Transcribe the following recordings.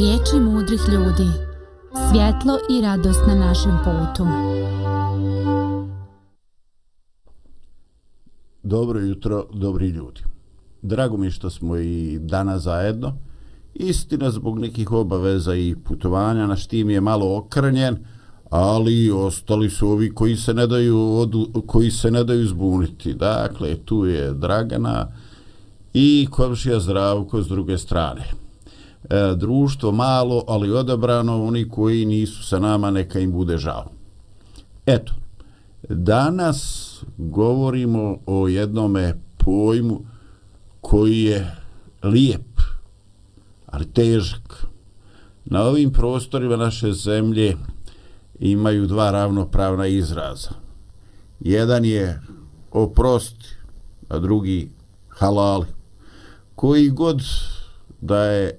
Riječi mudrih ljudi. Svjetlo i radost na našem putu. Dobro jutro, dobri ljudi. Drago mi što smo i danas zajedno. Istina zbog nekih obaveza i putovanja naš tim je malo okrnjen, ali ostali su ovi koji se ne daju, odu, koji se ne daju zbuniti. Dakle, tu je Dragana i komšija Zdravko s druge strane e, društvo malo, ali odabrano, oni koji nisu sa nama, neka im bude žao. Eto, danas govorimo o jednome pojmu koji je lijep, ali težak. Na ovim prostorima naše zemlje imaju dva ravnopravna izraza. Jedan je oprosti, a drugi halali. Koji god da je e,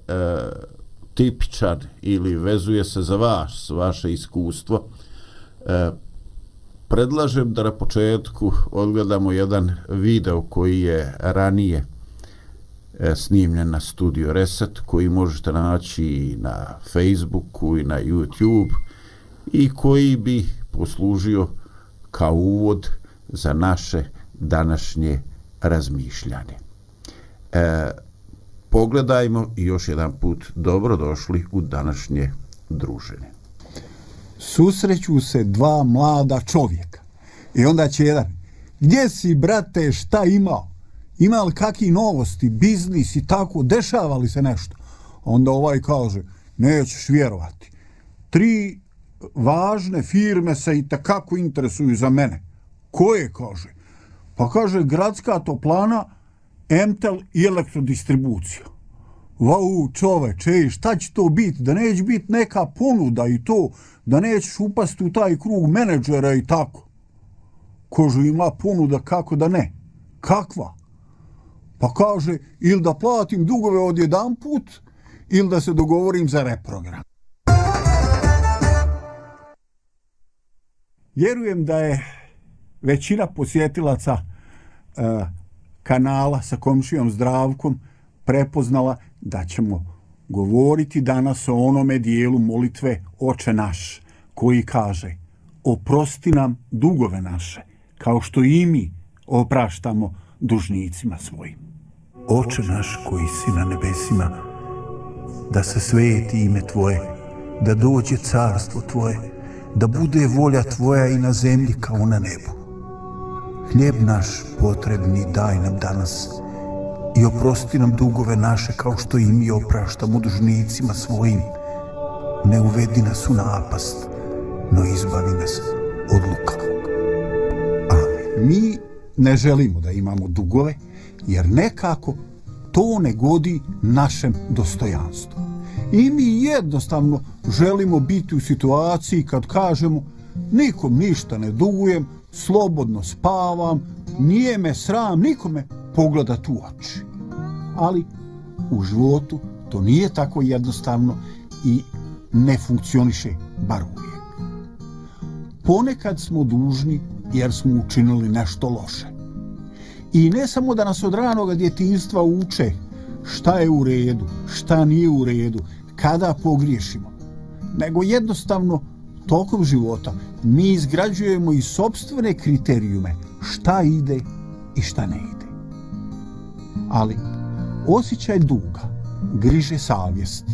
tipičan ili vezuje se za vaš, vaše iskustvo, e, predlažem da na početku odgledamo jedan video koji je ranije e, snimljen na Studio Reset, koji možete naći na Facebooku i na YouTube i koji bi poslužio kao uvod za naše današnje razmišljanje. E, pogledajmo i još jedan put dobrodošli u današnje druženje. Susreću se dva mlada čovjeka i onda će jedan, gdje si brate, šta imao? Ima li kakvi novosti, biznis i tako, dešava li se nešto? Onda ovaj kaže, nećeš vjerovati. Tri važne firme se i takako interesuju za mene. Koje, kaže? Pa kaže, gradska toplana, Emtel i elektrodistribucija. Vau, čoveče, šta će to biti? Da neće biti neka ponuda i to, da nećeš upasti u taj krug menedžera i tako. Kožu ima ponuda, kako da ne? Kakva? Pa kaže, ili da platim dugove od jedan put, ili da se dogovorim za reprogram. Vjerujem da je većina posjetilaca uh, kanala sa komšijom Zdravkom prepoznala da ćemo govoriti danas o onome dijelu molitve Oče naš, koji kaže oprosti nam dugove naše, kao što i mi opraštamo dužnicima svojim. Oče naš koji si na nebesima, da se sveti ime Tvoje, da dođe carstvo Tvoje, da bude volja Tvoja i na zemlji kao na nebu. Hljeb naš potrebni daj nam danas i oprosti nam dugove naše kao što i mi opraštamo dužnicima svojim. Ne uvedi nas u napast, no izbavi nas od lukavog. Amen. Mi ne želimo da imamo dugove, jer nekako to ne godi našem dostojanstvu. I mi jednostavno želimo biti u situaciji kad kažemo nikom ništa ne dugujem, slobodno spavam, nije me sram nikome pogleda u oči. Ali u životu to nije tako jednostavno i ne funkcioniše bar uvijek. Ponekad smo dužni jer smo učinili nešto loše. I ne samo da nas od ranog djetinstva uče šta je u redu, šta nije u redu, kada pogriješimo, nego jednostavno tokom života mi izgrađujemo i sobstvene kriterijume šta ide i šta ne ide. Ali osjećaj duga, griže savjesti,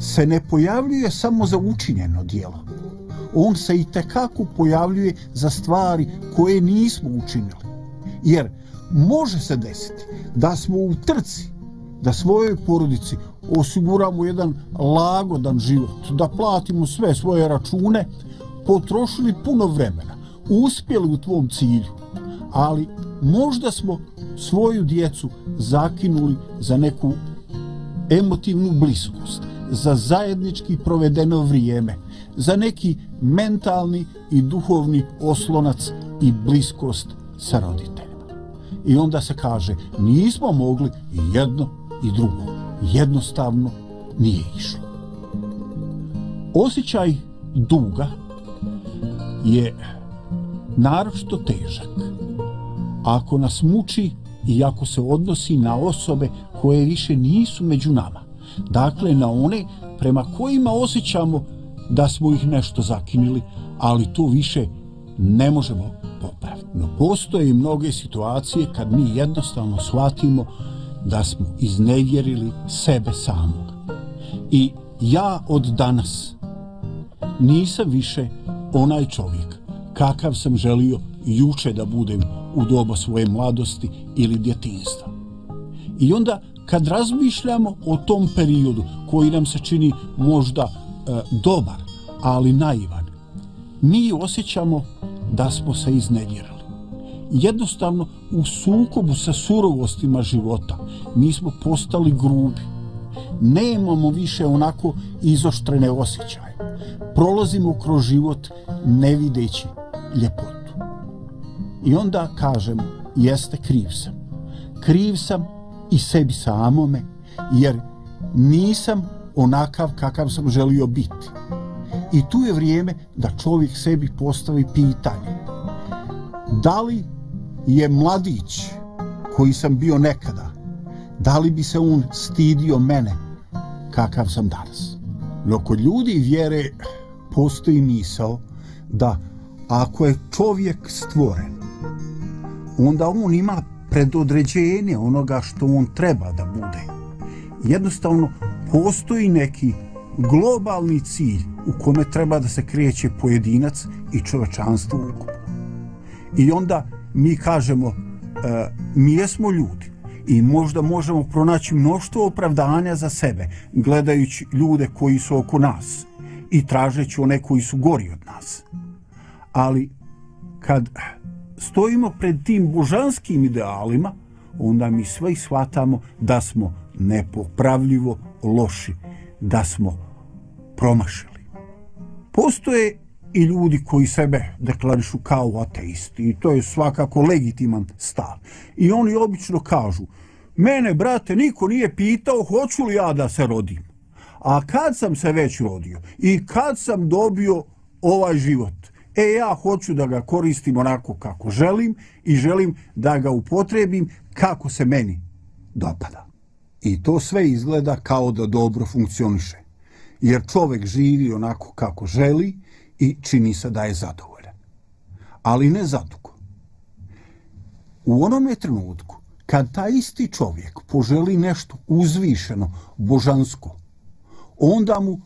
se ne pojavljuje samo za učinjeno dijelo. On se i tekako pojavljuje za stvari koje nismo učinili. Jer može se desiti da smo u trci, da svojoj porodici osiguramo jedan lagodan život, da platimo sve svoje račune, potrošili puno vremena, uspjeli u tvom cilju, ali možda smo svoju djecu zakinuli za neku emotivnu bliskost, za zajednički provedeno vrijeme, za neki mentalni i duhovni oslonac i bliskost sa roditeljima. I onda se kaže, nismo mogli i jedno i drugo. Jednostavno nije išlo. Osjećaj duga je naročito težak. Ako nas muči i ako se odnosi na osobe koje više nisu među nama. Dakle, na one prema kojima osjećamo da smo ih nešto zakinili, ali to više ne možemo popraviti. No postoje i mnoge situacije kad mi jednostavno shvatimo da smo iznevjerili sebe samog. I ja od danas nisam više onaj čovjek kakav sam želio juče da budem u doba svoje mladosti ili djetinstva. I onda kad razmišljamo o tom periodu koji nam se čini možda e, dobar, ali naivan, mi osjećamo da smo se iznevjerili. Jednostavno, u sukobu sa surovostima života, mi smo postali grubi. Nemamo više onako izoštrene osjećaje. Prolazimo kroz život ne videći ljepotu. I onda kažem, jeste kriv sam. Kriv sam i sebi samome, jer nisam onakav kakav sam želio biti. I tu je vrijeme da čovjek sebi postavi pitanje. Da li je mladić koji sam bio nekada, da li bi se on stidio mene kakav sam danas? No kod ljudi vjere postoji misao da ako je čovjek stvoren, onda on ima predodređenje onoga što on treba da bude. Jednostavno, postoji neki globalni cilj u kome treba da se kreće pojedinac i čovečanstvo ukupno. I onda mi kažemo, e, mi jesmo ljudi i možda možemo pronaći mnoštvo opravdanja za sebe, gledajući ljude koji su oko nas i tražeći one koji su gori od nas. Ali kad stojimo pred tim božanskim idealima, onda mi sve shvatamo da smo nepopravljivo loši, da smo promašili. Postoje i ljudi koji sebe deklarišu kao ateisti i to je svakako legitiman stav. I oni obično kažu, mene, brate, niko nije pitao hoću li ja da se rodim. A kad sam se već rodio i kad sam dobio ovaj život, e ja hoću da ga koristim onako kako želim i želim da ga upotrebim kako se meni dopada. I to sve izgleda kao da dobro funkcioniše. Jer čovek živi onako kako želi i čini se da je zadovoljan. Ali ne zadugo. U onome trenutku, kad ta isti čovjek poželi nešto uzvišeno, božansko, onda mu e,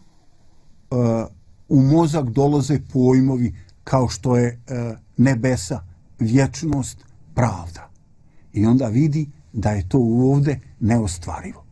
u mozak dolaze pojmovi kao što je e, nebesa, vječnost, pravda. I onda vidi da je to ovde neostvarivo.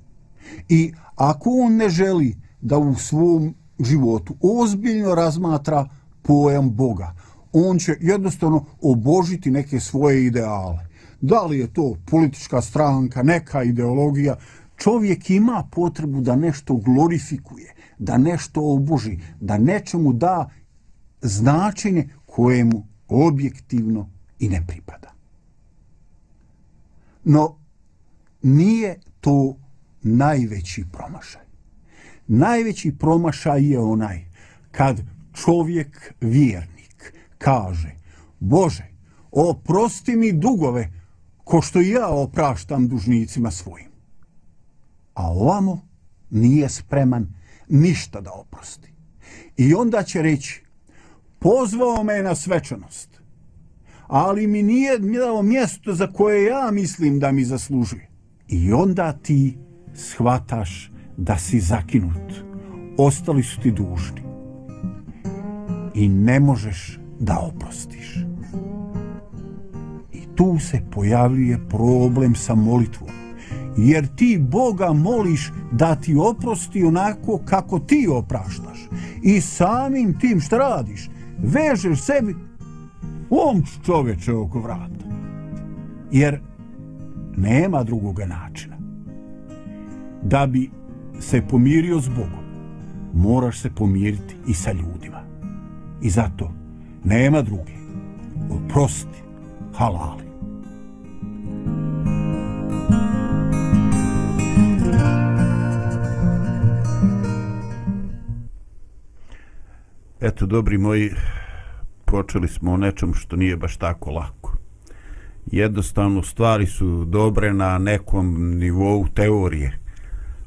I ako on ne želi da u svom životu ozbiljno razmatra pojam Boga, on će jednostavno obožiti neke svoje ideale. Da li je to politička stranka, neka ideologija, čovjek ima potrebu da nešto glorifikuje, da nešto oboži, da nečemu da značenje kojemu objektivno i ne pripada. No, nije to najveći promašaj. Najveći promašaj je onaj kad čovjek vjernik kaže Bože, oprosti mi dugove ko što ja opraštam dužnicima svojim. A ovamo nije spreman ništa da oprosti. I onda će reći, pozvao me na svečanost, ali mi nije dao mjesto za koje ja mislim da mi zaslužuje. I onda ti shvataš da si zakinut. Ostali su ti dužni. I ne možeš da oprostiš. I tu se pojavljuje problem sa molitvom. Jer ti Boga moliš da ti oprosti onako kako ti opraštaš. I samim tim što radiš, vežeš sebi um omč čoveče oko vrata. jer nema drugoga načina. Da bi se pomirio s Bogom, moraš se pomiriti i sa ljudima. I zato nema druge. Oprosti, halali. Eto, dobri moji, počeli smo o nečem što nije baš tako lako. Jednostavno, stvari su dobre na nekom nivou teorije,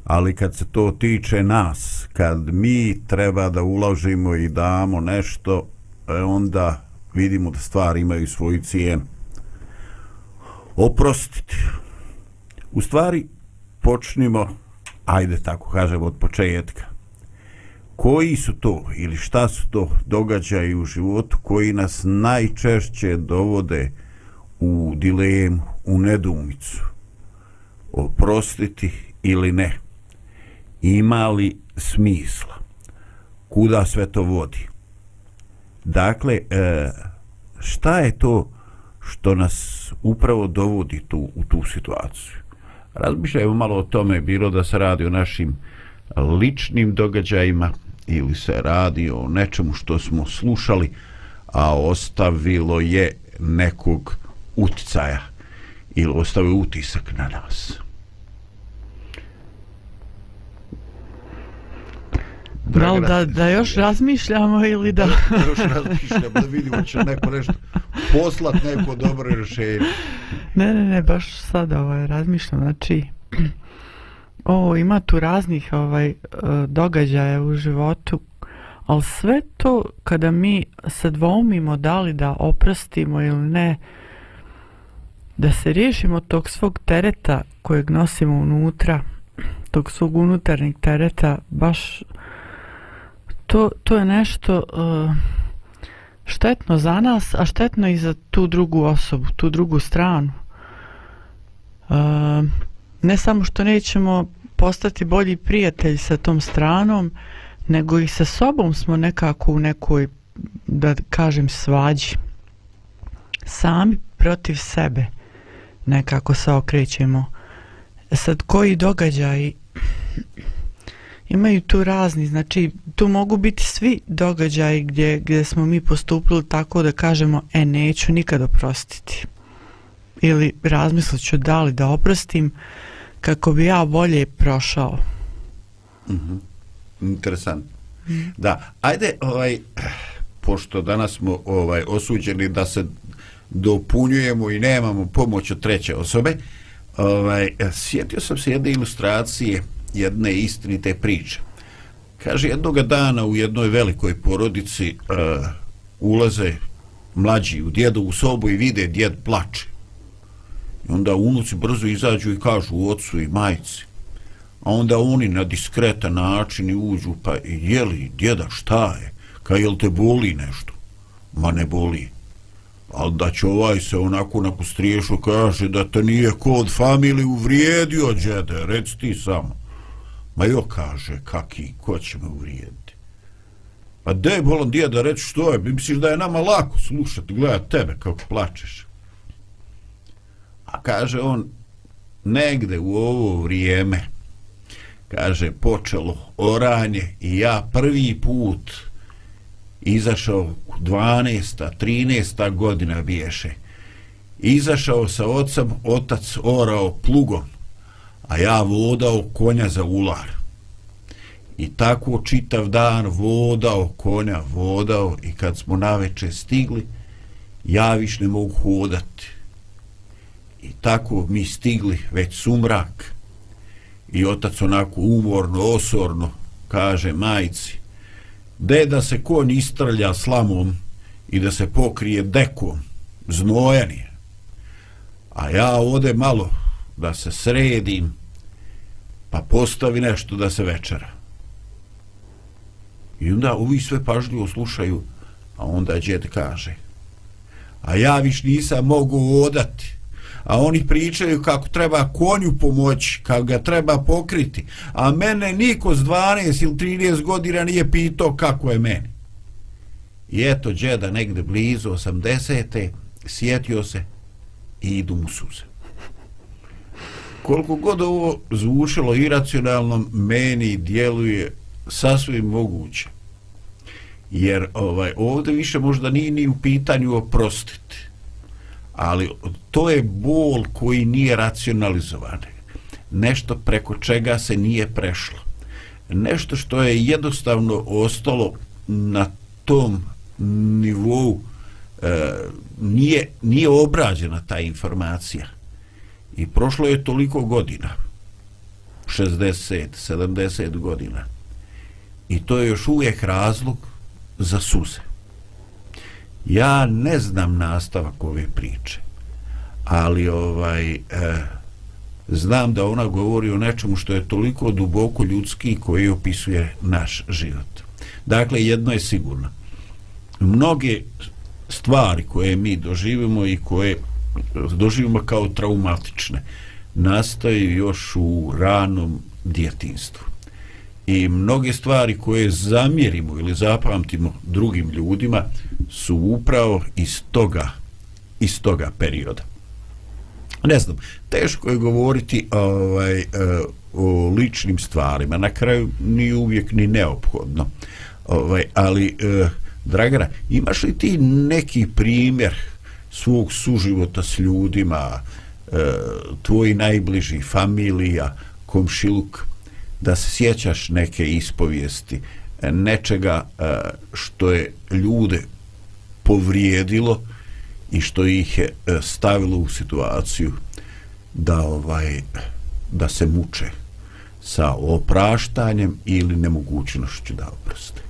ali kad se to tiče nas, kad mi treba da uložimo i damo nešto, e, onda vidimo da stvari imaju svoju cijenu. Oprostiti. U stvari, počnimo, ajde tako kažem, od početka koji su to ili šta su to događaji u životu koji nas najčešće dovode u dilemu, u nedumicu oprostiti ili ne? Ima li smisla? Kuda sve to vodi? Dakle e, šta je to što nas upravo dovodi tu, u tu situaciju? Razmišljajmo malo o tome bilo da se radi o našim ličnim događajima ili se radi o nečemu što smo slušali, a ostavilo je nekog uticaja ili ostavio utisak na nas. Da li da, da još razmišljamo ili da... da još razmišljamo, da vidimo će neko nešto poslat neko dobro rješenje. Ne, ne, ne, baš sad ovaj, razmišljam, znači O, ima tu raznih ovaj e, događaja u životu, ali sve to kada mi se dvoumimo da li da oprostimo ili ne, da se riješimo tog svog tereta kojeg nosimo unutra, tog svog unutarnjeg tereta, baš to, to je nešto uh, štetno za nas, a štetno i za tu drugu osobu, tu drugu stranu. Uh, ne samo što nećemo postati bolji prijatelj sa tom stranom, nego i sa sobom smo nekako u nekoj, da kažem, svađi. Sami protiv sebe nekako se okrećemo. Sad, koji događaj imaju tu razni, znači tu mogu biti svi događaji gdje, gdje smo mi postupili tako da kažemo, e, neću nikad oprostiti. Ili razmislit ću da li da oprostim, kako bi ja bolje prošao. Mm -hmm. Interesant. Mm. Da, ajde, ovaj, pošto danas smo ovaj osuđeni da se dopunjujemo i nemamo pomoć od treće osobe, ovaj, sjetio sam se jedne ilustracije jedne istinite priče. Kaže, jednog dana u jednoj velikoj porodici uh, ulaze mlađi u djedovu sobu i vide djed plače. I onda unuci brzo izađu i kažu ocu i majci. A onda oni na diskretan način uđu, pa jeli, djeda, šta je? Kaj, jel te boli nešto? Ma ne boli. Ali da će ovaj se onako na kustriješu kaže da te nije kod familije uvrijedio, djede, rec ti samo. Ma jo kaže, kaki, ko će me uvrijediti? Pa dej bolan djeda, reći što je, misliš da je nama lako slušati, gledat tebe kako plačeš kaže on negde u ovo vrijeme kaže počelo oranje i ja prvi put izašao 12. 13. godina biješe izašao sa ocem otac orao plugom a ja vodao konja za ular i tako čitav dan vodao konja vodao i kad smo naveče stigli ja viš ne mogu hodati I tako mi stigli već sumrak i otac onako umorno, osorno kaže majci de da se konj istrlja slamom i da se pokrije dekom, znojan je. A ja ode malo da se sredim pa postavi nešto da se večera. I onda ovi sve pažljivo slušaju, a onda djed kaže a ja viš nisam mogu odati a oni pričaju kako treba konju pomoći, kako ga treba pokriti, a mene niko s 12 ili 13 godina nije pitao kako je meni. I eto, džeda negde blizu 80. sjetio se, i idu mu suze. Koliko god ovo zvučilo iracionalno, meni djeluje sasvim moguće. Jer ovaj ovdje više možda nije ni u pitanju oprostiti. Ali to je bol koji nije racionalizovan. Nešto preko čega se nije prešlo. Nešto što je jednostavno ostalo na tom nivou e, nije, nije obrađena ta informacija. I prošlo je toliko godina. 60, 70 godina. I to je još uvijek razlog za suze. Ja ne znam nastavak ove priče, ali ovaj e, znam da ona govori o nečemu što je toliko duboko ljudski koji opisuje naš život. Dakle, jedno je sigurno. Mnoge stvari koje mi doživimo i koje doživimo kao traumatične nastaju još u ranom djetinstvu i mnoge stvari koje zamjerimo ili zapamtimo drugim ljudima su upravo iz toga iz toga perioda. Ne znam, teško je govoriti ovaj, e, o ličnim stvarima. Na kraju ni uvijek ni neophodno. Ovaj, ali eh, Dragana, imaš li ti neki primjer svog suživota s ljudima eh, tvoji najbliži familija, komšiluk? Da se sjećaš neke ispovijesti e, nečega e, što je ljude povrijedilo i što ih je e, stavilo u situaciju da ovaj da se muče sa opraštanjem ili nemogućnošću da oproste.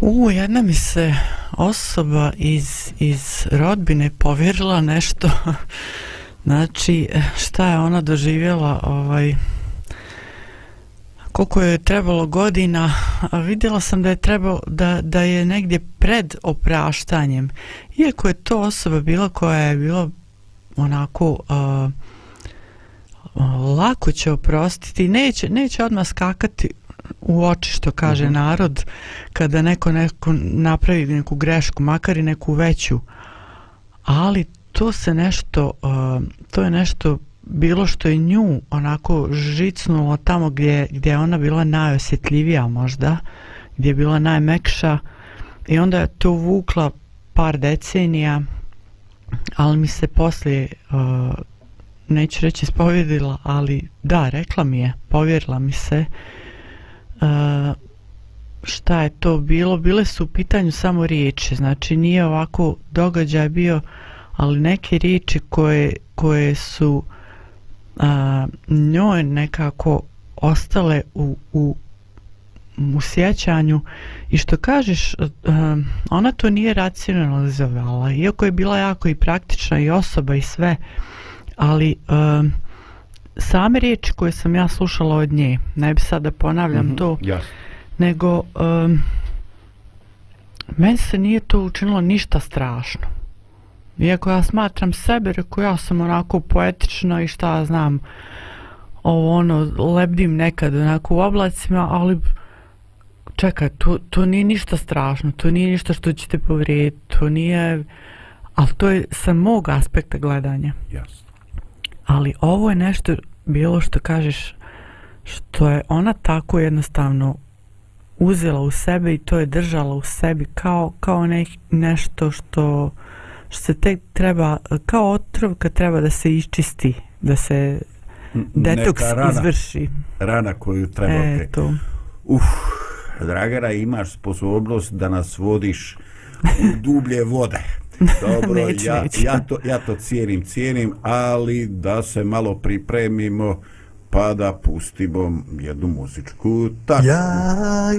U, jedna mi se osoba iz, iz rodbine povjerila nešto znači šta je ona doživjela ovaj, koliko je trebalo godina, a vidjela sam da je trebalo da, da je negdje pred opraštanjem. Iako je to osoba bila koja je bila onako uh, lako će oprostiti, neće, neće odmah skakati u oči što kaže uh mhm. -huh. narod kada neko, neko napravi neku grešku, makar i neku veću. Ali to se nešto, uh, to je nešto bilo što je nju onako žicnulo tamo gdje, gdje je ona bila najosjetljivija možda, gdje je bila najmekša i onda je to vukla par decenija, ali mi se poslije, uh, neću reći spovjedila, ali da, rekla mi je, povjerila mi se uh, šta je to bilo, bile su u pitanju samo riječi, znači nije ovako događaj bio, ali neke riječi koje, koje su uh, a, njoj nekako ostale u, u, u sjećanju i što kažeš a, ona to nije racionalizovala iako je bila jako i praktična i osoba i sve ali a, same riječi koje sam ja slušala od nje ne bi sad da ponavljam mm -hmm, to yes. nego a, meni se nije to učinilo ništa strašno Iako ja smatram sebe, reko ja sam onako poetična i šta znam, ovo ono, lebdim nekad onako u oblacima, ali čekaj, to, to nije ništa strašno, to nije ništa što ćete povrijediti, to nije, ali to je sa mog aspekta gledanja. Jasno. Ali ovo je nešto bilo što kažeš, što je ona tako jednostavno uzela u sebe i to je držala u sebi kao, kao ne, nešto što što se tek treba, kao otrov kad treba da se iščisti, da se detoks rana, izvrši. Rana koju treba. E, to. Uf, Dragara, imaš sposobnost da nas vodiš u dublje vode. Dobro, neću, ja, neću. ja, to, ja to cijenim, cijenim, ali da se malo pripremimo pa da pustimo jednu muzičku takvu. Ja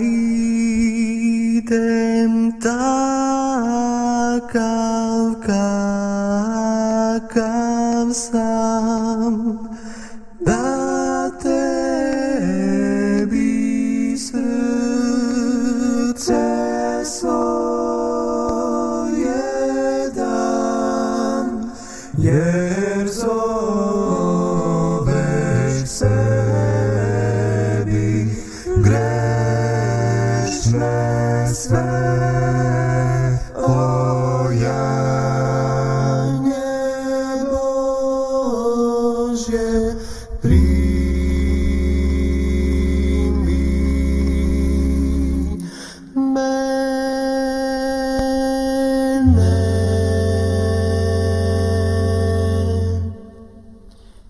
idem takav kakav sam da tebi srce svoje grešne sve ojanje Božje primi mene.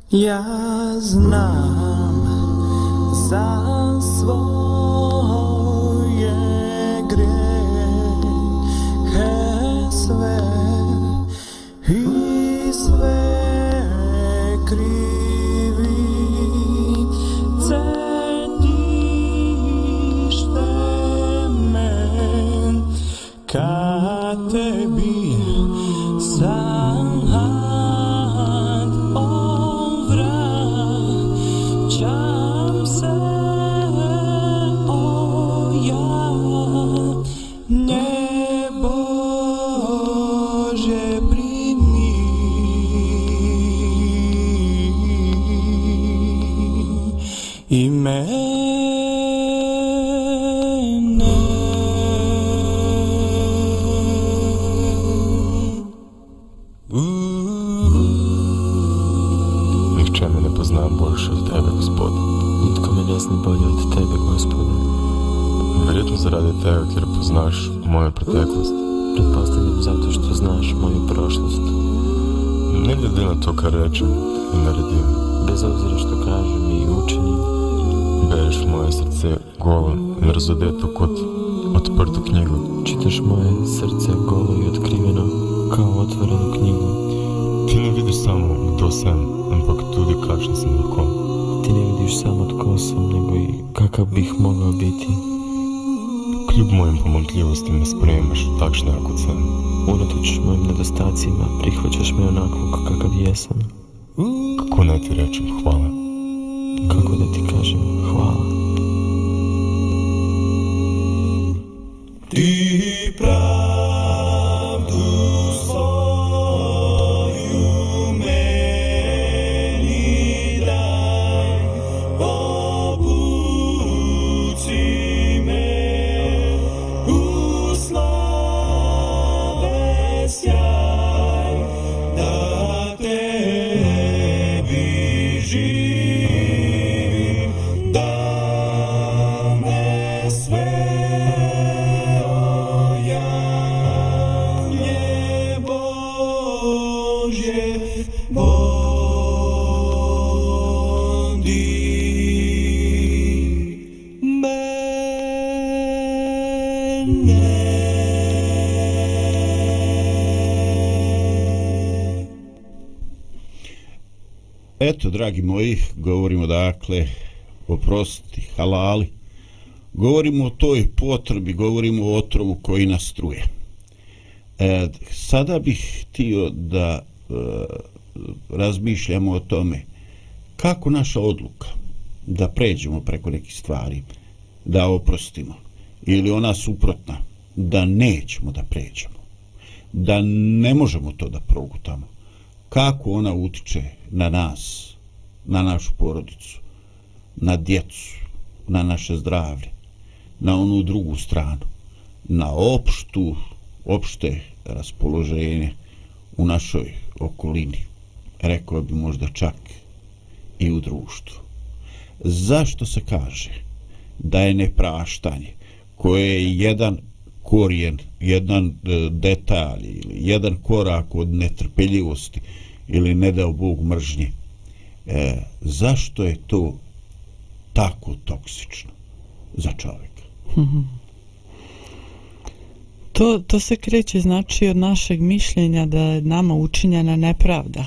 Ja znam za svoje grehe sve jer poznaš moju preteklost. Pretpostavljam zato što znaš moju prošlost. Ne gledi na to kad rečem i naredim. Bez obzira što kažem i učinim, Bereš moje srce golo, mrzodeto kod otprtu knjigu. čitaš moje srce golo i otkriveno kao otvorenu knjigu. Ti ne vidiš samo kdo sam, ampak tudi kakšen sam lahko. Ti ne vidiš samo tko sam, nego i kakav bih biti. Kljub mojim pomogljivostima spremaš takšne ako sam. Unatoč mojim nedostacima, prihvaćaš me onako kakav jesam. Kako ne ti rečem hvala. Kako da ti kažem hvala. Dragi moji, govorimo dakle o prosti, halali. Govorimo o toj potrebi, govorimo o otrovu koji nas truje. E, sada bih htio da e, razmišljamo o tome kako naša odluka da pređemo preko nekih stvari, da oprostimo, ili ona suprotna, da nećemo da pređemo, da ne možemo to da progutamo, kako ona utiče na nas, na našu porodicu, na djecu, na naše zdravlje, na onu drugu stranu, na opštu, opšte raspoloženje u našoj okolini, rekao bi možda čak i u društvu. Zašto se kaže da je nepraštanje koje je jedan korijen, jedan e, detalj ili jedan korak od netrpeljivosti ili ne dao Bog mržnje, e, zašto je to tako toksično za čovjeka? To, to se kreće znači od našeg mišljenja da je nama učinjena nepravda.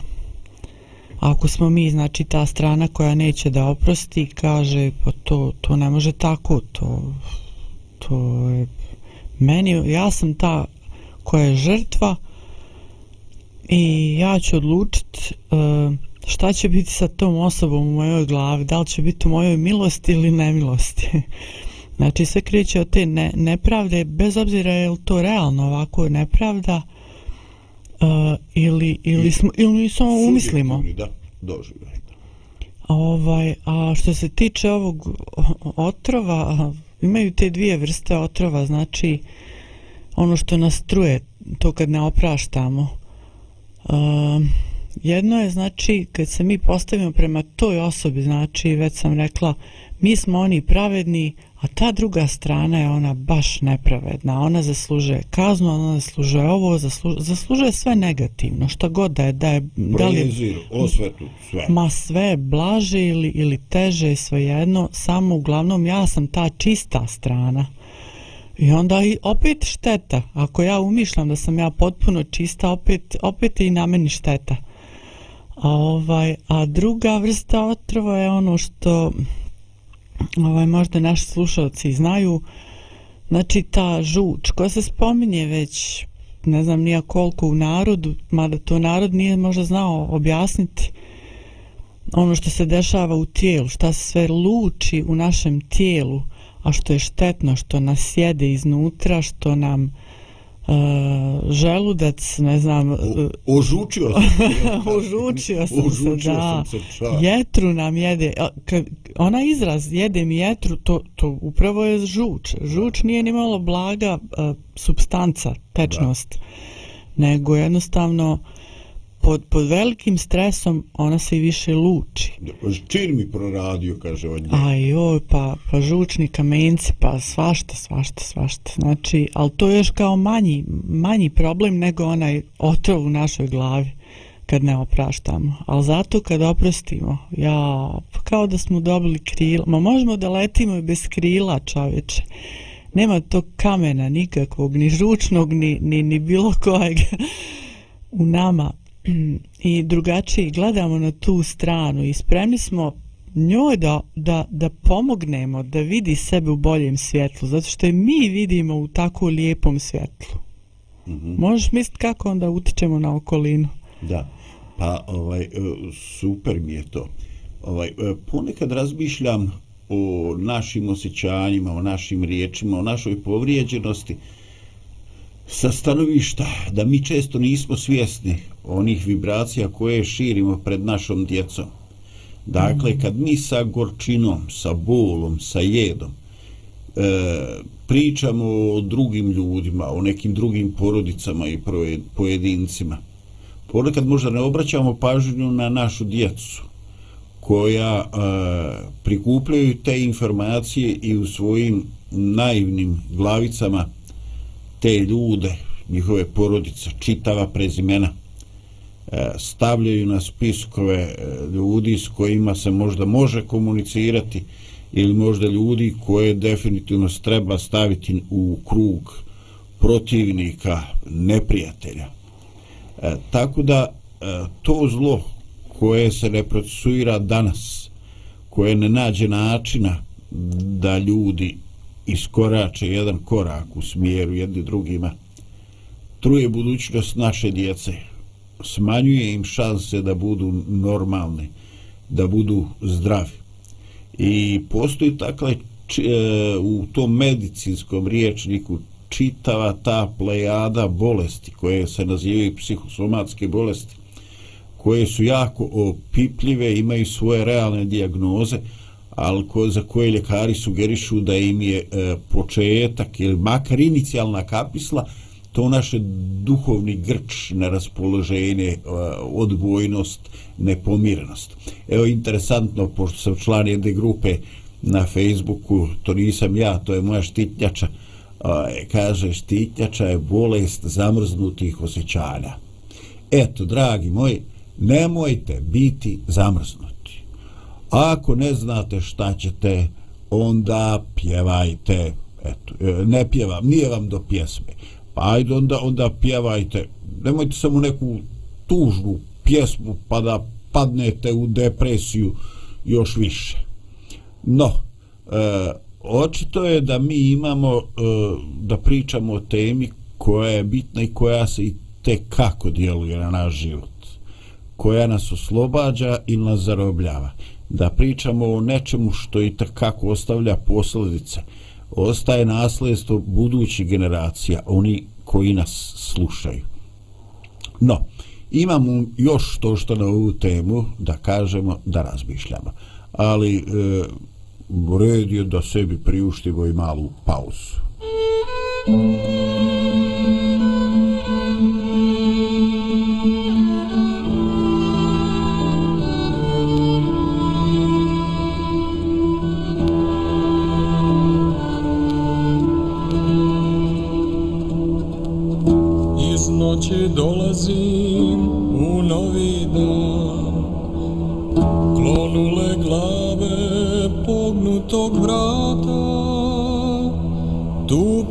Ako smo mi, znači ta strana koja neće da oprosti, kaže pa to, to ne može tako, to, to je meni, ja sam ta koja je žrtva i ja ću odlučiti uh, e, šta će biti sa tom osobom u mojoj glavi, da li će biti u mojoj milosti ili nemilosti. Znači sve kreće od te ne, nepravde, bez obzira je li to realno ovako nepravda uh, ili, ili, smo, ili mi samo umislimo. Da, doživljaj. Ovaj, a što se tiče ovog otrova, imaju te dvije vrste otrova, znači ono što nas truje, to kad ne opraštamo. Um, jedno je znači kad se mi postavimo prema toj osobi, znači već sam rekla mi smo oni pravedni, a ta druga strana je ona baš nepravedna. Ona zaslužuje kaznu, ona zaslužuje ovo, zaslužuje, zaslužuje sve negativno, što god da je. Da, je, da li, osvetu, sve. ma sve blaže ili, ili teže, svejedno, samo uglavnom ja sam ta čista strana. I onda i opet šteta. Ako ja umišljam da sam ja potpuno čista, opet, opet i na meni šteta. A, ovaj, a druga vrsta otrova je ono što ovaj, možda naši slušalci znaju, znači ta žuč koja se spominje već ne znam nija koliko u narodu, mada to narod nije možda znao objasniti ono što se dešava u tijelu, šta se sve luči u našem tijelu, a što je štetno, što nas jede iznutra, što nam uh, želudac, ne znam, uh, O, ožučio sam. se. Ožučio sam Ožučio se, da. sam se. Jetru nam jede. Ona izraz jede mi jetru, to, to upravo je žuč. Žuč nije ni malo blaga uh, substanca, tečnost, nego jednostavno pod, pod velikim stresom ona se i više luči. Čin mi proradio, kaže od nje. A joj, pa, pa žučni kamenci, pa svašta, svašta, svašta. Znači, ali to je još kao manji, manji problem nego onaj otrov u našoj glavi kad ne opraštamo. Ali zato kad oprostimo, ja, pa kao da smo dobili krila. Ma možemo da letimo i bez krila, čovječe. Nema tog kamena nikakvog, ni žučnog, ni, ni, ni bilo kojeg u nama i drugačije gledamo na tu stranu i spremni smo njoj da, da, da pomognemo da vidi sebe u boljem svjetlu, zato što je mi vidimo u tako lijepom svjetlu. Mm -hmm. Možeš misliti kako onda utičemo na okolinu? Da. Pa ovaj e, super mi je to. Ovaj e, ponekad razmišljam o našim osjećanjima, o našim riječima, o našoj povrijeđenosti sa stanovišta da mi često nismo svjesni onih vibracija koje širimo pred našom djecom. Dakle, kad mi sa gorčinom, sa bolom, sa jedom e, pričamo o drugim ljudima, o nekim drugim porodicama i pojedincima, ponekad možda ne obraćamo pažnju na našu djecu koja e, prikupljaju te informacije i u svojim naivnim glavicama te ljude, njihove porodice, čitava prezimena, E, stavljaju na spiskove e, ljudi s kojima se možda može komunicirati ili možda ljudi koje definitivno treba staviti u krug protivnika, neprijatelja. E, tako da e, to zlo koje se ne procesuira danas, koje ne nađe načina da ljudi iskorače jedan korak u smjeru jedni drugima, truje budućnost naše djece, smanjuje im šanse da budu normalni, da budu zdravi. I postoji takle e, u tom medicinskom riječniku čitava ta plejada bolesti koje se nazivaju psihosomatske bolesti koje su jako opipljive, imaju svoje realne dijagnoze, ali ko, za koje ljekari sugerišu da im je e, početak ili makar inicijalna kapisla to naše duhovni grč na raspoloženje, e, odbojnost, nepomirenost. Evo, interesantno, pošto sam član jedne grupe na Facebooku, to nisam ja, to je moja štitnjača, kaže, štitnjača je bolest zamrznutih osjećanja. Eto, dragi moji, nemojte biti zamrznuti. Ako ne znate šta ćete, onda pjevajte. Eto, e, ne pjevam, nije vam do pjesme. Pa ajde onda, onda pjevajte. Nemojte samo neku tužnu pjesmu pa da padnete u depresiju još više. No, e, očito je da mi imamo e, da pričamo o temi koja je bitna i koja se i te kako djeluje na naš život koja nas oslobađa i nas zarobljava da pričamo o nečemu što i takako ostavlja posljedice ostaje nasledstvo budućih generacija oni koji nas slušaju no imamo još to što na ovu temu da kažemo da razmišljamo ali e, red je da sebi priuštimo i malu pauzu Thank you.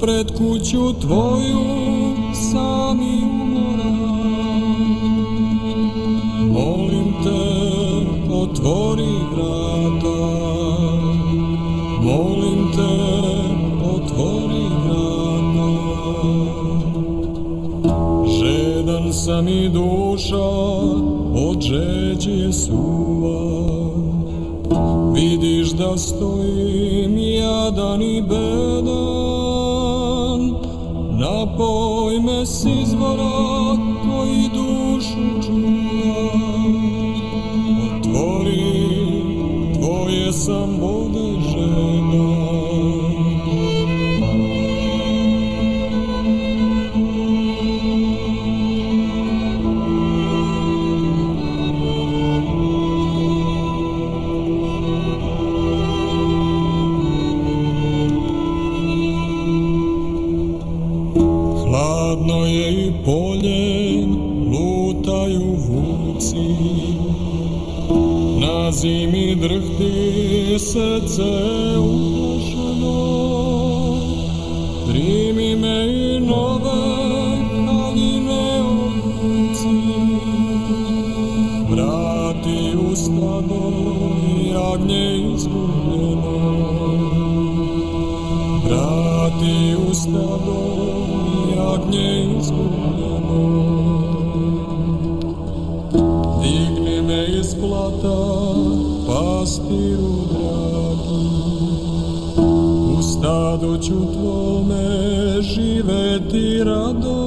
Pred kuću tvoju sami moram. Molim te otvori vrata. Molim te otvori vrata. Žedan sam i duša od žeđe suva. Vidiš da stojim jadan i bez s Hladno je i polje, lutaju vuci. Na zimi drhti srce uplašeno. Primi me i nove haline odluci. Vrati u stado i jagnje izgubljeno. Vrati u stado ću tvome živeti rado.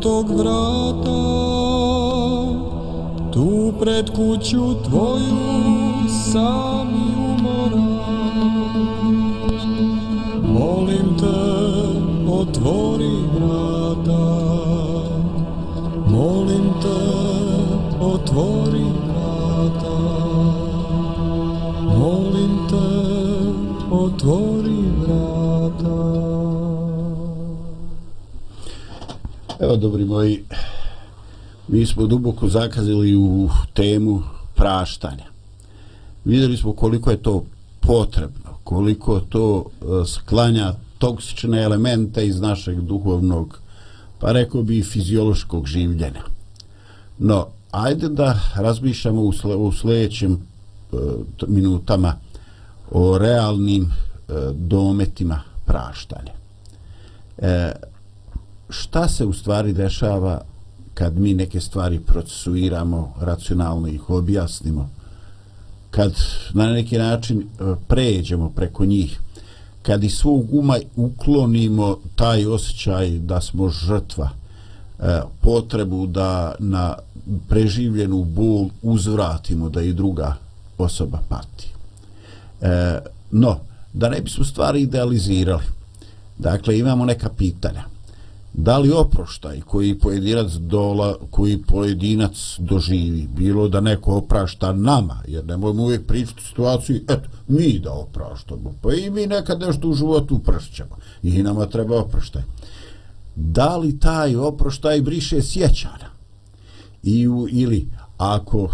Tog vrata Tu pred kuću tvoju sami umoran Molim te, otvori vrata. Molim te, otvori vrata. Molim te, Evo, dobri moji, mi smo duboko zakazili u temu praštanja. Vidjeli smo koliko je to potrebno, koliko to e, sklanja toksične elemente iz našeg duhovnog, pa rekao bi i fiziološkog življenja. No, ajde da razmišljamo u, sle, u sljedećim e, minutama o realnim e, dometima praštanja. E, šta se u stvari dešava kad mi neke stvari procesuiramo, racionalno ih objasnimo, kad na neki način e, pređemo preko njih, kad iz svog uma uklonimo taj osjećaj da smo žrtva, e, potrebu da na preživljenu bol uzvratimo da i druga osoba pati. E, no, da ne bismo stvari idealizirali, dakle imamo neka pitanja. Da li oproštaj koji pojedinac dola, koji pojedinac doživi, bilo da neko oprašta nama, jer nemojmo uvijek pričati situaciju, eto, mi da opraštamo, pa i mi nekad nešto u životu uprašćamo i nama treba oproštaj. Da li taj oproštaj briše sjećana? I u, ili ako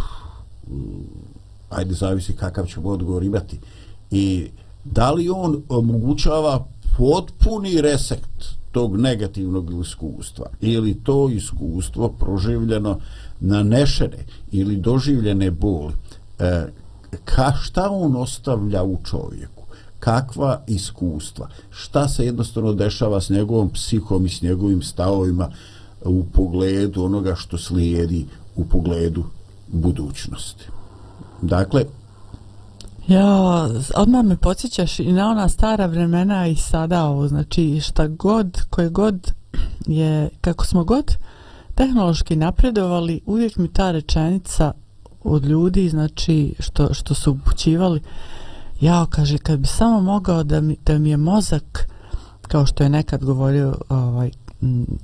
ajde zavisi kakav ćemo odgovor imati i da li on omogućava potpuni resekt tog negativnog iskustva ili to iskustvo proživljeno nanešene ili doživljene boli e, ka, šta on ostavlja u čovjeku? Kakva iskustva? Šta se jednostavno dešava s njegovom psihom i s njegovim stavovima u pogledu onoga što slijedi u pogledu budućnosti? Dakle Ja, odmah me podsjećaš i na ona stara vremena i sada ovo, znači šta god, koje god je, kako smo god tehnološki napredovali, uvijek mi ta rečenica od ljudi, znači što, što su upućivali, ja, kaže, kad bi samo mogao da mi, da mi je mozak, kao što je nekad govorio ovaj,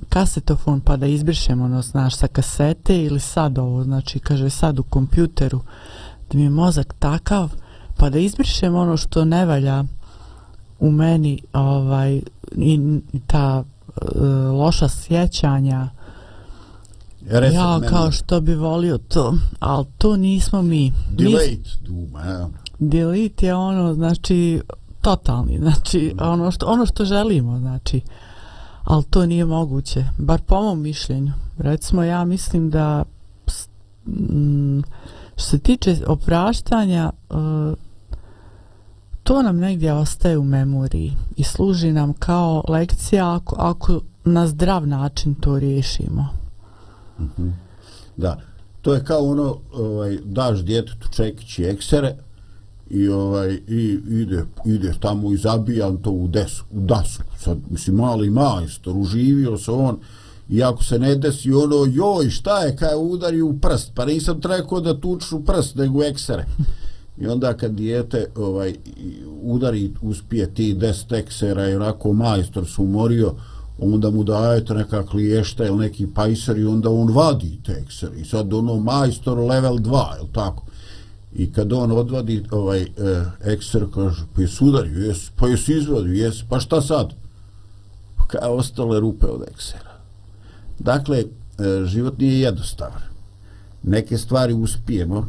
kasetofon, pa da izbrišemo, ono, znaš, sa kasete ili sad ovo, znači, kaže, sad u kompjuteru, da mi je mozak takav, pa da izbrišem ono što ne valja u meni ovaj i, ta uh, loša sjećanja Reset ja memory. kao što bi volio to ali to nismo mi Delete duma, ja. delete je ono znači totalni znači ono što ono što želimo znači ali to nije moguće bar po mom mišljenju recimo ja mislim da mm, što se tiče opraštanja uh, to nam negdje ostaje u memoriji i služi nam kao lekcija ako, ako na zdrav način to riješimo mhm. Da. To je kao ono, ovaj, daš djetetu čekić i eksere i ovaj i ide ide tamo i zabijam to u desu u dasu. sad mislim mali majstor uživio se on i ako se ne desi ono joj šta je kaj udari u prst pa nisam trekao da tuču prst nego u eksere i onda kad dijete ovaj udari uspije ti 10 teksera i onako majstor se umorio onda mu dajete neka kliješta ili neki pajser i onda on vadi tekser. i sad ono majstor level 2 je tako? I kad on odvadi ovaj eh, ekser kaže pa jesi udario? Jes, pa jesi izvadio? Jes, pa šta sad? Pa Kao ostale rupe od eksera. Dakle eh, život nije jednostavan. Neke stvari uspijemo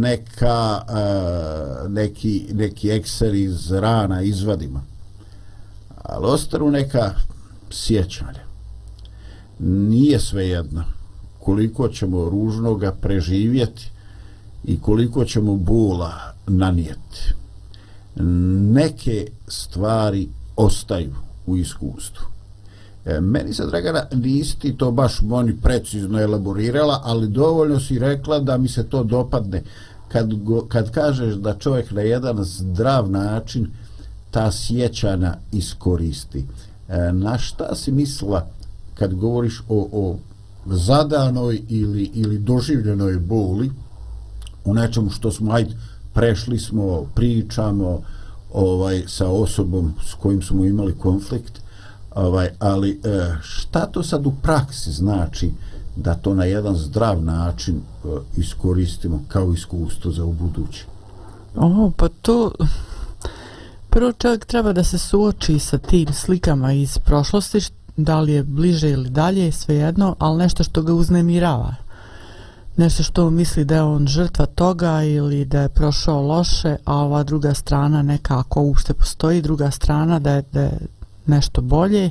neka e, neki, neki ekser iz rana izvadima. ali ostanu neka sjećanja nije sve jedno koliko ćemo ružnoga preživjeti i koliko ćemo bola nanijeti. Neke stvari ostaju u iskustvu. E, meni se, Dragana, nisi ti to baš moni precizno elaborirala, ali dovoljno si rekla da mi se to dopadne. Kad, go, kad kažeš da čovjek na jedan zdrav način ta sjećana iskoristi. E, na šta si mislila kad govoriš o, o zadanoj ili, ili doživljenoj boli, u nečemu što smo ajde prešli smo pričamo ovaj sa osobom s kojim smo imali konflikt ovaj ali e, šta to sad u praksi znači da to na jedan zdrav način e, iskoristimo kao iskustvo za ubuduće O, pa to... Prvo čovjek treba da se suoči sa tim slikama iz prošlosti, da li je bliže ili dalje, svejedno, ali nešto što ga uznemirava. Nešto što misli da je on žrtva toga ili da je prošao loše, a ova druga strana nekako uopšte postoji, druga strana da je, da je nešto bolje.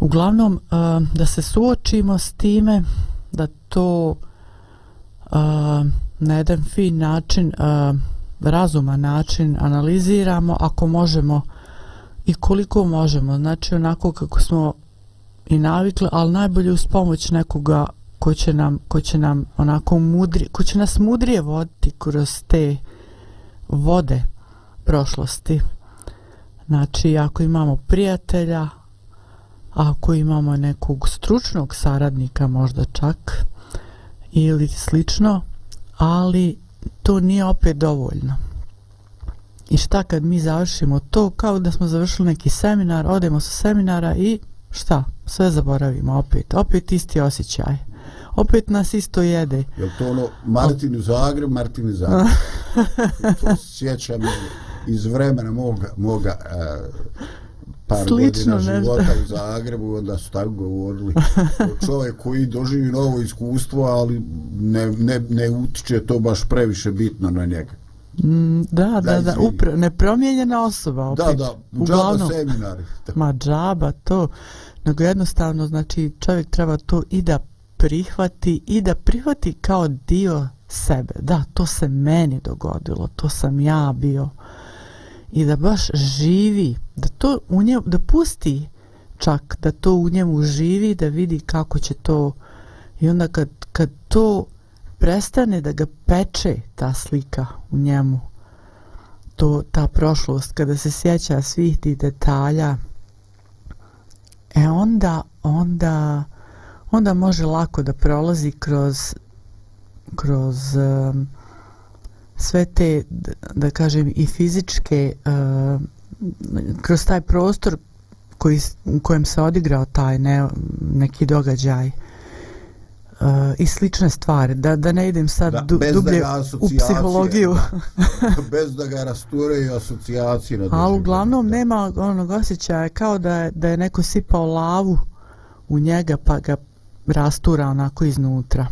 Uglavnom, eh, da se suočimo s time, da to eh, na jedan fin način, eh, razuman način analiziramo ako možemo i koliko možemo. Znači onako kako smo i navikli, ali najbolje uz pomoć nekoga ko će nam, ko će nam onako mudri, ko će nas mudrije voditi kroz te vode prošlosti. Znači, ako imamo prijatelja, ako imamo nekog stručnog saradnika možda čak ili slično, ali to nije opet dovoljno. I šta kad mi završimo to kao da smo završili neki seminar, odemo sa seminara i šta? Sve zaboravimo opet. Opet isti osjećaj. Opet nas isto jede. je to ono Martin u Zagreb Martin u Zagreb to sjećam iz vremena moga, moga uh, par Slično godina nešto. u Zagrebu onda su tako govorili čovjek koji doživi novo iskustvo ali ne, ne, ne utiče to baš previše bitno na njega Mm, da, da, Da, upra, nepromijenjena osoba opet. da, da, Uglavnom. džaba seminari Ma džaba to, nego jednostavno znači čovjek treba to i da prihvati i da prihvati kao dio sebe. Da, to se meni dogodilo, to sam ja bio. I da baš živi, da to u njemu, da pusti čak da to u njemu živi, da vidi kako će to. I onda kad, kad to prestane da ga peče ta slika u njemu, to, ta prošlost, kada se sjeća svih tih detalja, e onda, onda, onda može lako da prolazi kroz, kroz um, sve te, da kažem, i fizičke, um, kroz taj prostor koji, u kojem se odigrao taj ne, neki događaj uh, i slične stvari da, da ne idem sad da, du, dublje u psihologiju. da, bez da ga rasture i asocijacije na ali uglavnom nema onog osjećaja kao da je, da je neko sipao lavu u njega pa ga rastura onako iznutra.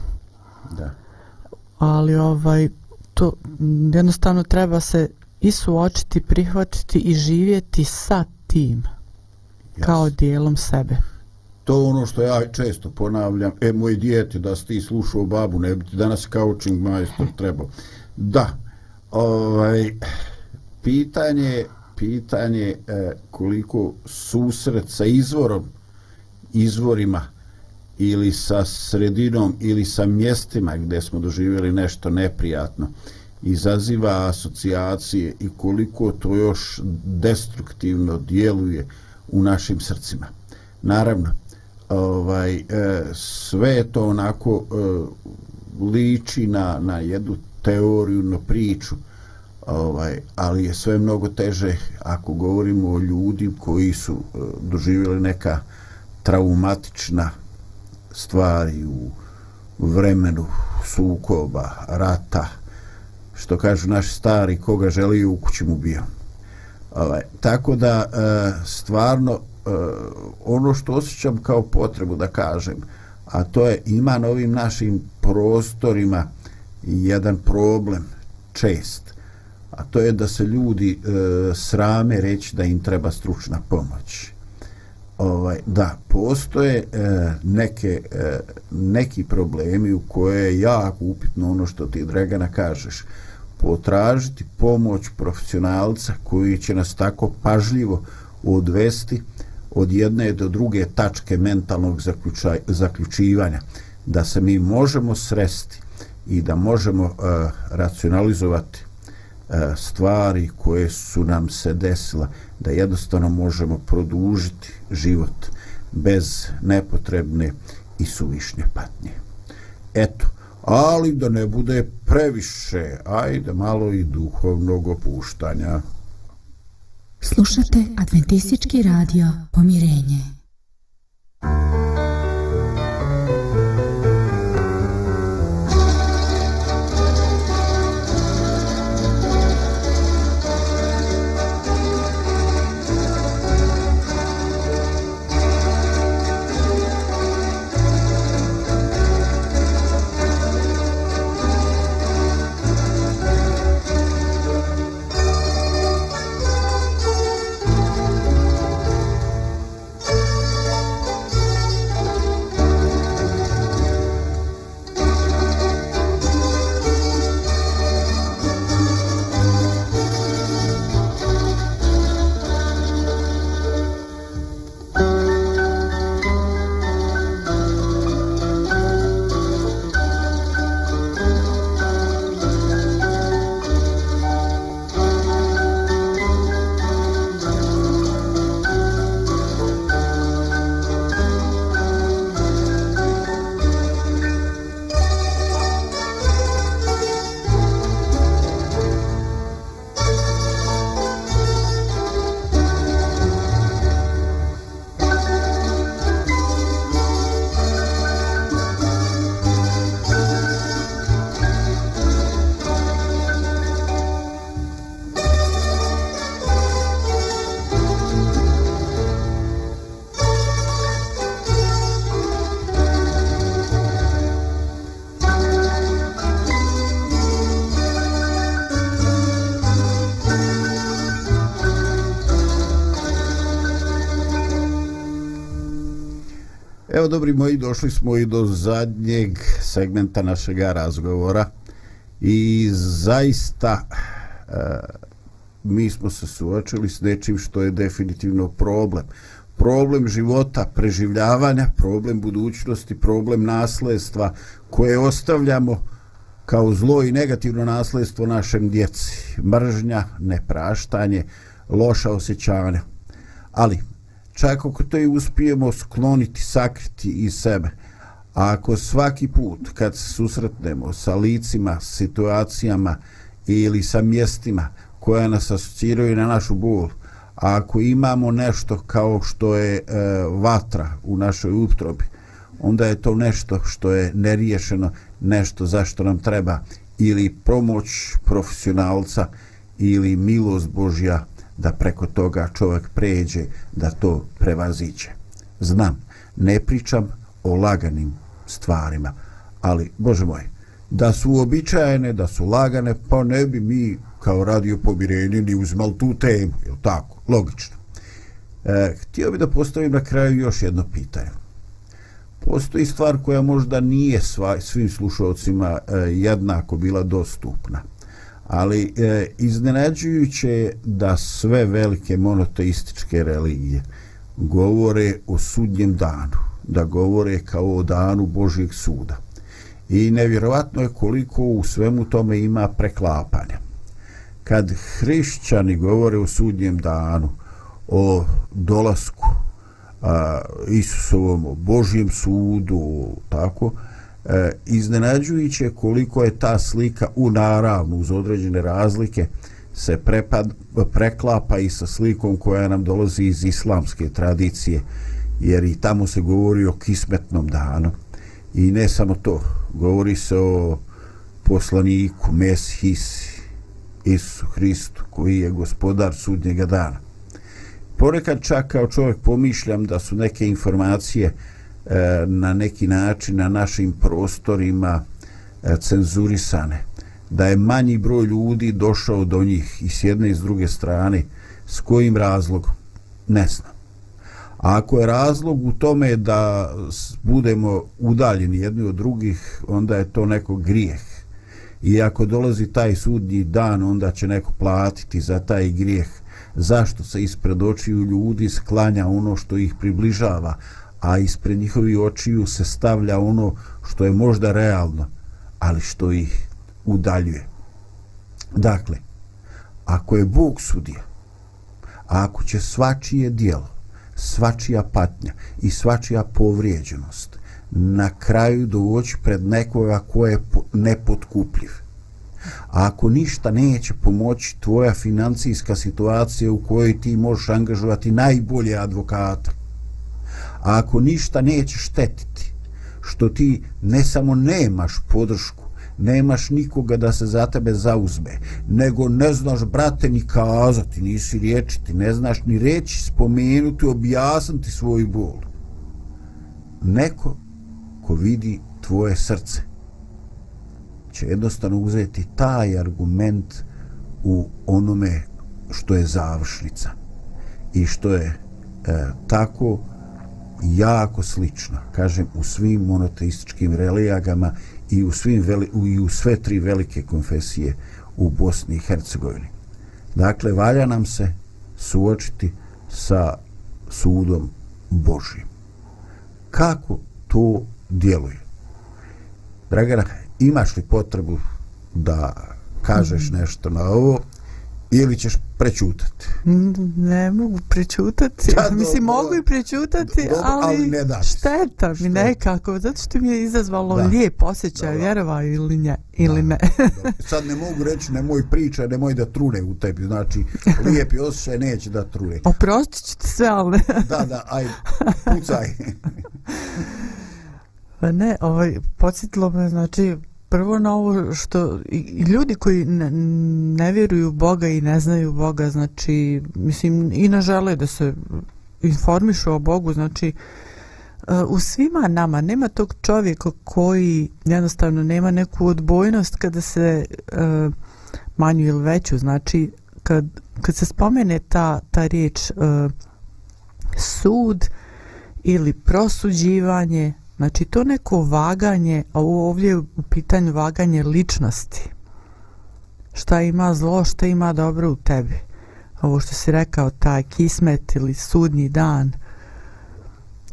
Da. Ali ovaj to jednostavno treba se i suočiti, prihvatiti i živjeti sa tim kao dijelom sebe. To ono što ja često ponavljam, e, moj dijete, da si ti slušao babu, ne bi ti danas coaching majstor trebao. Da, ovaj, pitanje, pitanje e, koliko susret sa izvorom, izvorima, ili sa sredinom, ili sa mjestima gdje smo doživjeli nešto neprijatno, izaziva asocijacije i koliko to još destruktivno djeluje u našim srcima. Naravno, ovaj, e, sve je to onako e, liči na, na jednu teoriju, na priču, ovaj, ali je sve mnogo teže ako govorimo o ljudi koji su e, doživjeli neka traumatična stvari u vremenu sukoba, rata, što kažu naši stari, koga želi u kući mu bio. Ovaj, tako da e, stvarno e, ono što osjećam kao potrebu da kažem, a to je ima na ovim našim prostorima jedan problem čest, a to je da se ljudi e, srame reći da im treba stručna pomoć. Ovaj, da, postoje e, neke, e, neki problemi u koje je jako upitno ono što ti, Dragana, kažeš. Potražiti pomoć profesionalca koji će nas tako pažljivo odvesti od jedne do druge tačke mentalnog zaključivanja. Da se mi možemo sresti i da možemo e, racionalizovati E, stvari koje su nam se desila da jednostavno možemo produžiti život bez nepotrebne i suvišnje patnje. Eto, ali da ne bude previše, ajde malo i duhovnog opuštanja. Slušate Adventistički radio Pomirenje. Evo, dobri moji, došli smo i do zadnjeg segmenta našeg razgovora i zaista e, mi smo se suočili s nečim što je definitivno problem. Problem života, preživljavanja, problem budućnosti, problem nasledstva koje ostavljamo kao zlo i negativno nasledstvo našem djeci. Mržnja, nepraštanje, loša osjećanja. Ali, čak ako to i uspijemo skloniti, sakriti iz sebe, a ako svaki put kad se susretnemo sa licima, situacijama ili sa mjestima koja nas asociraju na našu bol, a ako imamo nešto kao što je e, vatra u našoj utrobi, onda je to nešto što je neriješeno, nešto zašto nam treba ili pomoć profesionalca ili milost Božja da preko toga čovjek pređe, da to prevaziće. Znam, ne pričam o laganim stvarima, ali, Bože moj, da su uobičajene, da su lagane, pa ne bi mi kao radio pomirenje ni uzmali tu temu, je tako? Logično. E, htio bi da postavim na kraju još jedno pitanje. Postoji stvar koja možda nije sva, svim slušalcima e, jednako bila dostupna ali e, iznenađujuće je da sve velike monoteističke religije govore o sudnjem danu, da govore kao o danu Božijeg suda. I nevjerovatno je koliko u svemu tome ima preklapanja. Kad hrišćani govore o sudnjem danu, o dolasku a, Isusovom, o Božijem sudu, tako, e, iznenađujuće koliko je ta slika u naravnu uz određene razlike se prepad, preklapa i sa slikom koja nam dolazi iz islamske tradicije jer i tamo se govori o kismetnom danu. I ne samo to govori se o poslaniku Meshis Isu Hristu koji je gospodar sudnjega dana. Ponekad čak kao čovjek pomišljam da su neke informacije uh, E, na neki način na našim prostorima e, cenzurisane. Da je manji broj ljudi došao do njih i s jedne i s druge strane s kojim razlogom? Ne znam. A ako je razlog u tome da budemo udaljeni jedni od drugih onda je to neko grijeh. I ako dolazi taj sudnji dan onda će neko platiti za taj grijeh. Zašto se ispred očiju ljudi sklanja ono što ih približava? A ispred njihovi očiju se stavlja ono što je možda realno, ali što ih udaljuje. Dakle, ako je Bog sudija, a ako će svačije dijelo, svačija patnja i svačija povrijeđenost na kraju doći pred nekoga ko je nepotkupljiv, a ako ništa neće pomoći tvoja financijska situacija u kojoj ti možeš angažovati najbolje advokata, a ako ništa neće štetiti što ti ne samo nemaš podršku nemaš nikoga da se za tebe zauzme nego ne znaš brate ni kazati nisi riječiti ne znaš ni reći spomenuti objasniti svoju bol. Neko ko vidi tvoje srce će jednostavno uzeti taj argument u onome što je završnica i što je e, tako jako slično, kažem, u svim monoteističkim religijama i u, svim veli, u, i u sve tri velike konfesije u Bosni i Hercegovini. Dakle, valja nam se suočiti sa sudom Božim. Kako to djeluje? Dragana, imaš li potrebu da kažeš mhm. nešto na ovo ili ćeš prečutati? Ne mogu prečutati. Da, Mislim, do, mogu i prečutati, do, ali, ali ne daš. šteta mi šteta. nekako, zato što mi je izazvalo da. lijep osjećaj, vjerova ili, nje, ili da. ne. Sad ne mogu reći, nemoj priča, nemoj da trune u tebi, znači, lijepi osjećaj neće da trune. Oprostit ću ti sve, ali da, da, aj, pucaj. pa ne, ovaj, podsjetilo me, znači, prvo na ovo što i ljudi koji ne, ne vjeruju Boga i ne znaju Boga, znači, mislim, i ne žele da se informišu o Bogu, znači, uh, u svima nama nema tog čovjeka koji jednostavno nema neku odbojnost kada se uh, manju ili veću, znači, kad, kad se spomene ta, ta riječ uh, sud ili prosuđivanje, Znači to neko vaganje, a ovdje je u pitanju vaganje ličnosti. Šta ima zlo, šta ima dobro u tebi. Ovo što si rekao, taj kismet ili sudnji dan.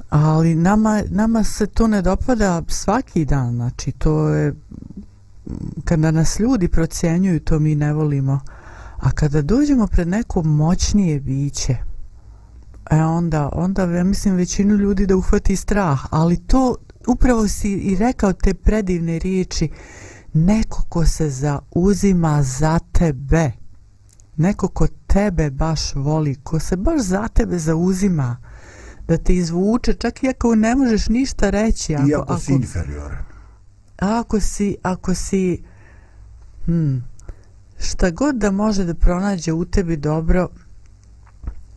Ali nama, nama se to ne dopada svaki dan. Znači to je kada nas ljudi procjenjuju, to mi ne volimo. A kada dođemo pred neko moćnije biće, e onda, onda ja mislim većinu ljudi da uhvati strah, ali to upravo si i rekao te predivne riječi, neko ko se zauzima za tebe, neko ko tebe baš voli, ko se baš za tebe zauzima, da te izvuče, čak i ako ne možeš ništa reći. Ako, Iako ako, si inferioran. Ako si, ako si, hmm, šta god da može da pronađe u tebi dobro,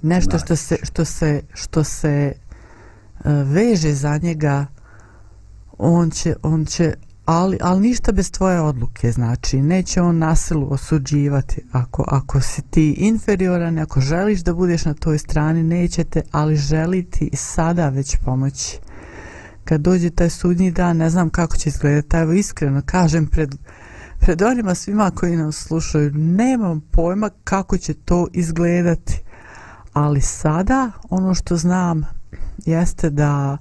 nešto što se, što se, što se uh, veže za njega, on će, on će ali, ali ništa bez tvoje odluke, znači neće on nasilu osuđivati. Ako, ako si ti inferioran, ako želiš da budeš na toj strani, nećete, ali želi ti sada već pomoći. Kad dođe taj sudnji dan, ne znam kako će izgledati, evo iskreno kažem pred, pred onima svima koji nas slušaju, nemam pojma kako će to izgledati, ali sada ono što znam jeste da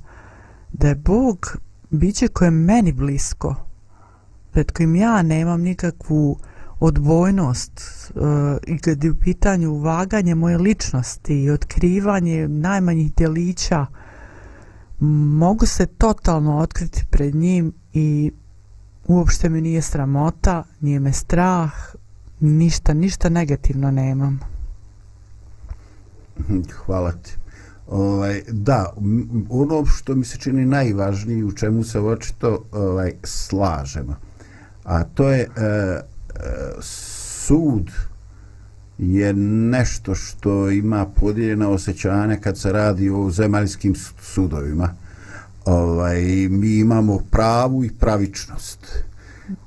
da je Bog biće koje je meni blisko, pred kojim ja nemam nikakvu odbojnost uh, eh, i kad je u pitanju vaganje moje ličnosti i otkrivanje najmanjih djelića, mogu se totalno otkriti pred njim i uopšte mi nije sramota, nije me strah, ništa, ništa negativno nemam. Hvala ti. Ovaj, da, ono što mi se čini najvažnije u čemu se očito ovaj, slažemo, a to je e, e, sud je nešto što ima podijeljena osjećanja kad se radi o zemaljskim sudovima. Ovaj, mi imamo pravu i pravičnost.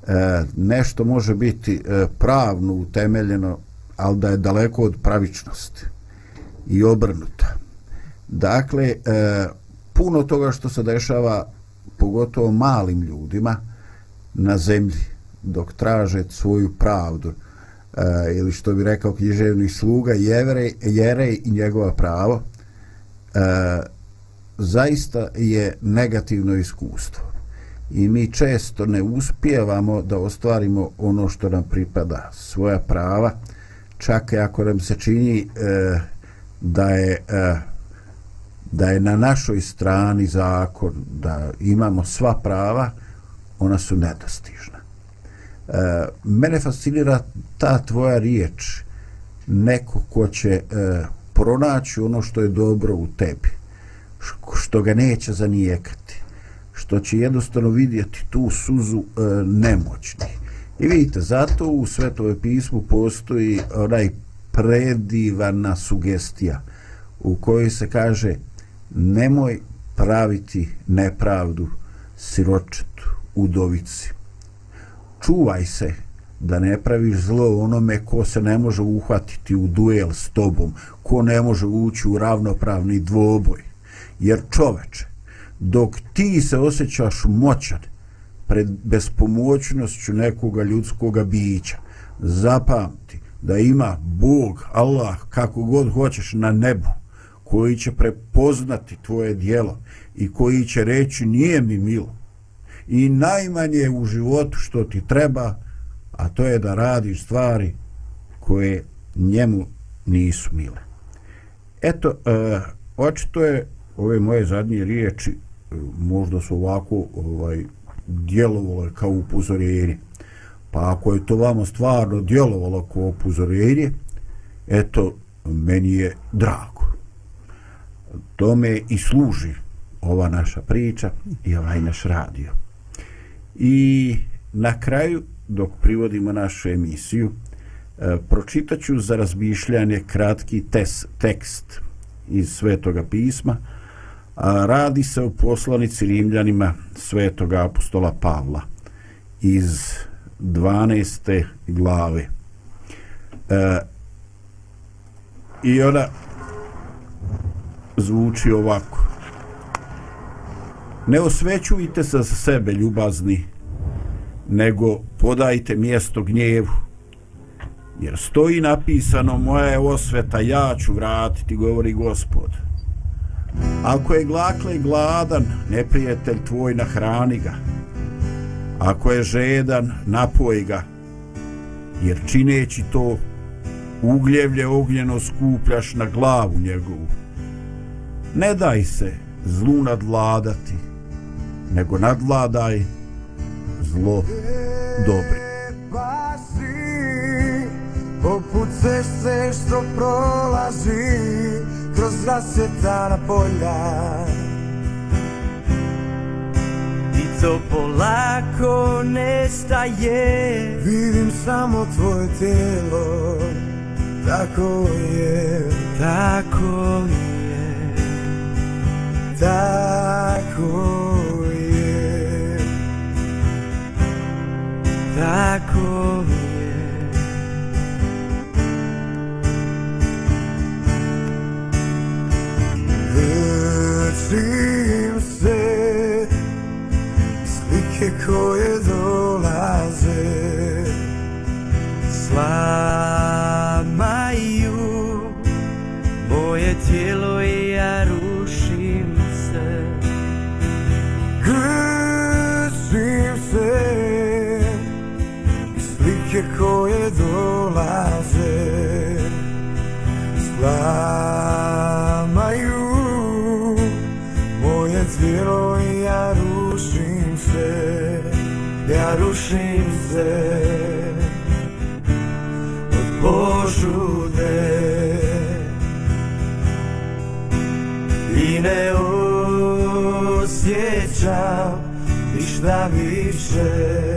E, nešto može biti e, pravno utemeljeno, ali da je daleko od pravičnosti i obrnuto. Dakle, e, puno toga što se dešava, pogotovo malim ljudima na zemlji, dok traže svoju pravdu, e, ili što bi rekao književni sluga, Jevrej, jerej i njegova pravo, e, zaista je negativno iskustvo. I mi često ne uspijevamo da ostvarimo ono što nam pripada, svoja prava, čak i ako nam se čini e, da je e, da je na našoj strani zakon, da imamo sva prava, ona su nedostižna. E, mene fascinira ta tvoja riječ, neko ko će e, pronaći ono što je dobro u tebi, što ga neće zanijekati, što će jednostavno vidjeti tu suzu e, nemoćni. I vidite, zato u Svetove pismu postoji onaj predivana sugestija u kojoj se kaže nemoj praviti nepravdu siročetu udovici. Čuvaj se da ne praviš zlo onome ko se ne može uhvatiti u duel s tobom, ko ne može ući u ravnopravni dvoboj. Jer čoveče, dok ti se osjećaš moćan pred bespomoćnošću nekoga ljudskoga bića, zapamti da ima Bog, Allah, kako god hoćeš na nebu, koji će prepoznati tvoje dijelo i koji će reći nije mi milo. I najmanje u životu što ti treba a to je da radiš stvari koje njemu nisu mile. Eto e, očito je ove moje zadnje riječi e, možda su ovako ovaj, djelovale kao upozorenje pa ako je to vamo stvarno djelovalo kao upozorenje eto meni je drago tome i služi ova naša priča i ovaj naš radio. I na kraju, dok privodimo našu emisiju, e, pročitaću za razmišljanje kratki tes, tekst iz Svetoga pisma, a radi se o poslanici Rimljanima Svetoga apostola Pavla iz 12. glave. E, I ona zvuči ovako. Ne osvećujte se za sebe ljubazni, nego podajte mjesto gnjevu. Jer stoji napisano moja je osveta, ja ću vratiti, govori gospod. Ako je glakle gladan, neprijatelj tvoj nahrani ga. Ako je žedan, napoj ga, jer čineći to, ugljevlje ognjeno skupljaš na glavu njegovu. Ne daj se zlu nadvladati, nego nadvladaj zlo dobri. Poput ceste što prolazi kroz rasvjetana polja I to polako nestaje. Vidim samo tvoje tijelo. Tako je, tako je. Tako je. Tako je. Držim se koje dolaze. Slamaju da više.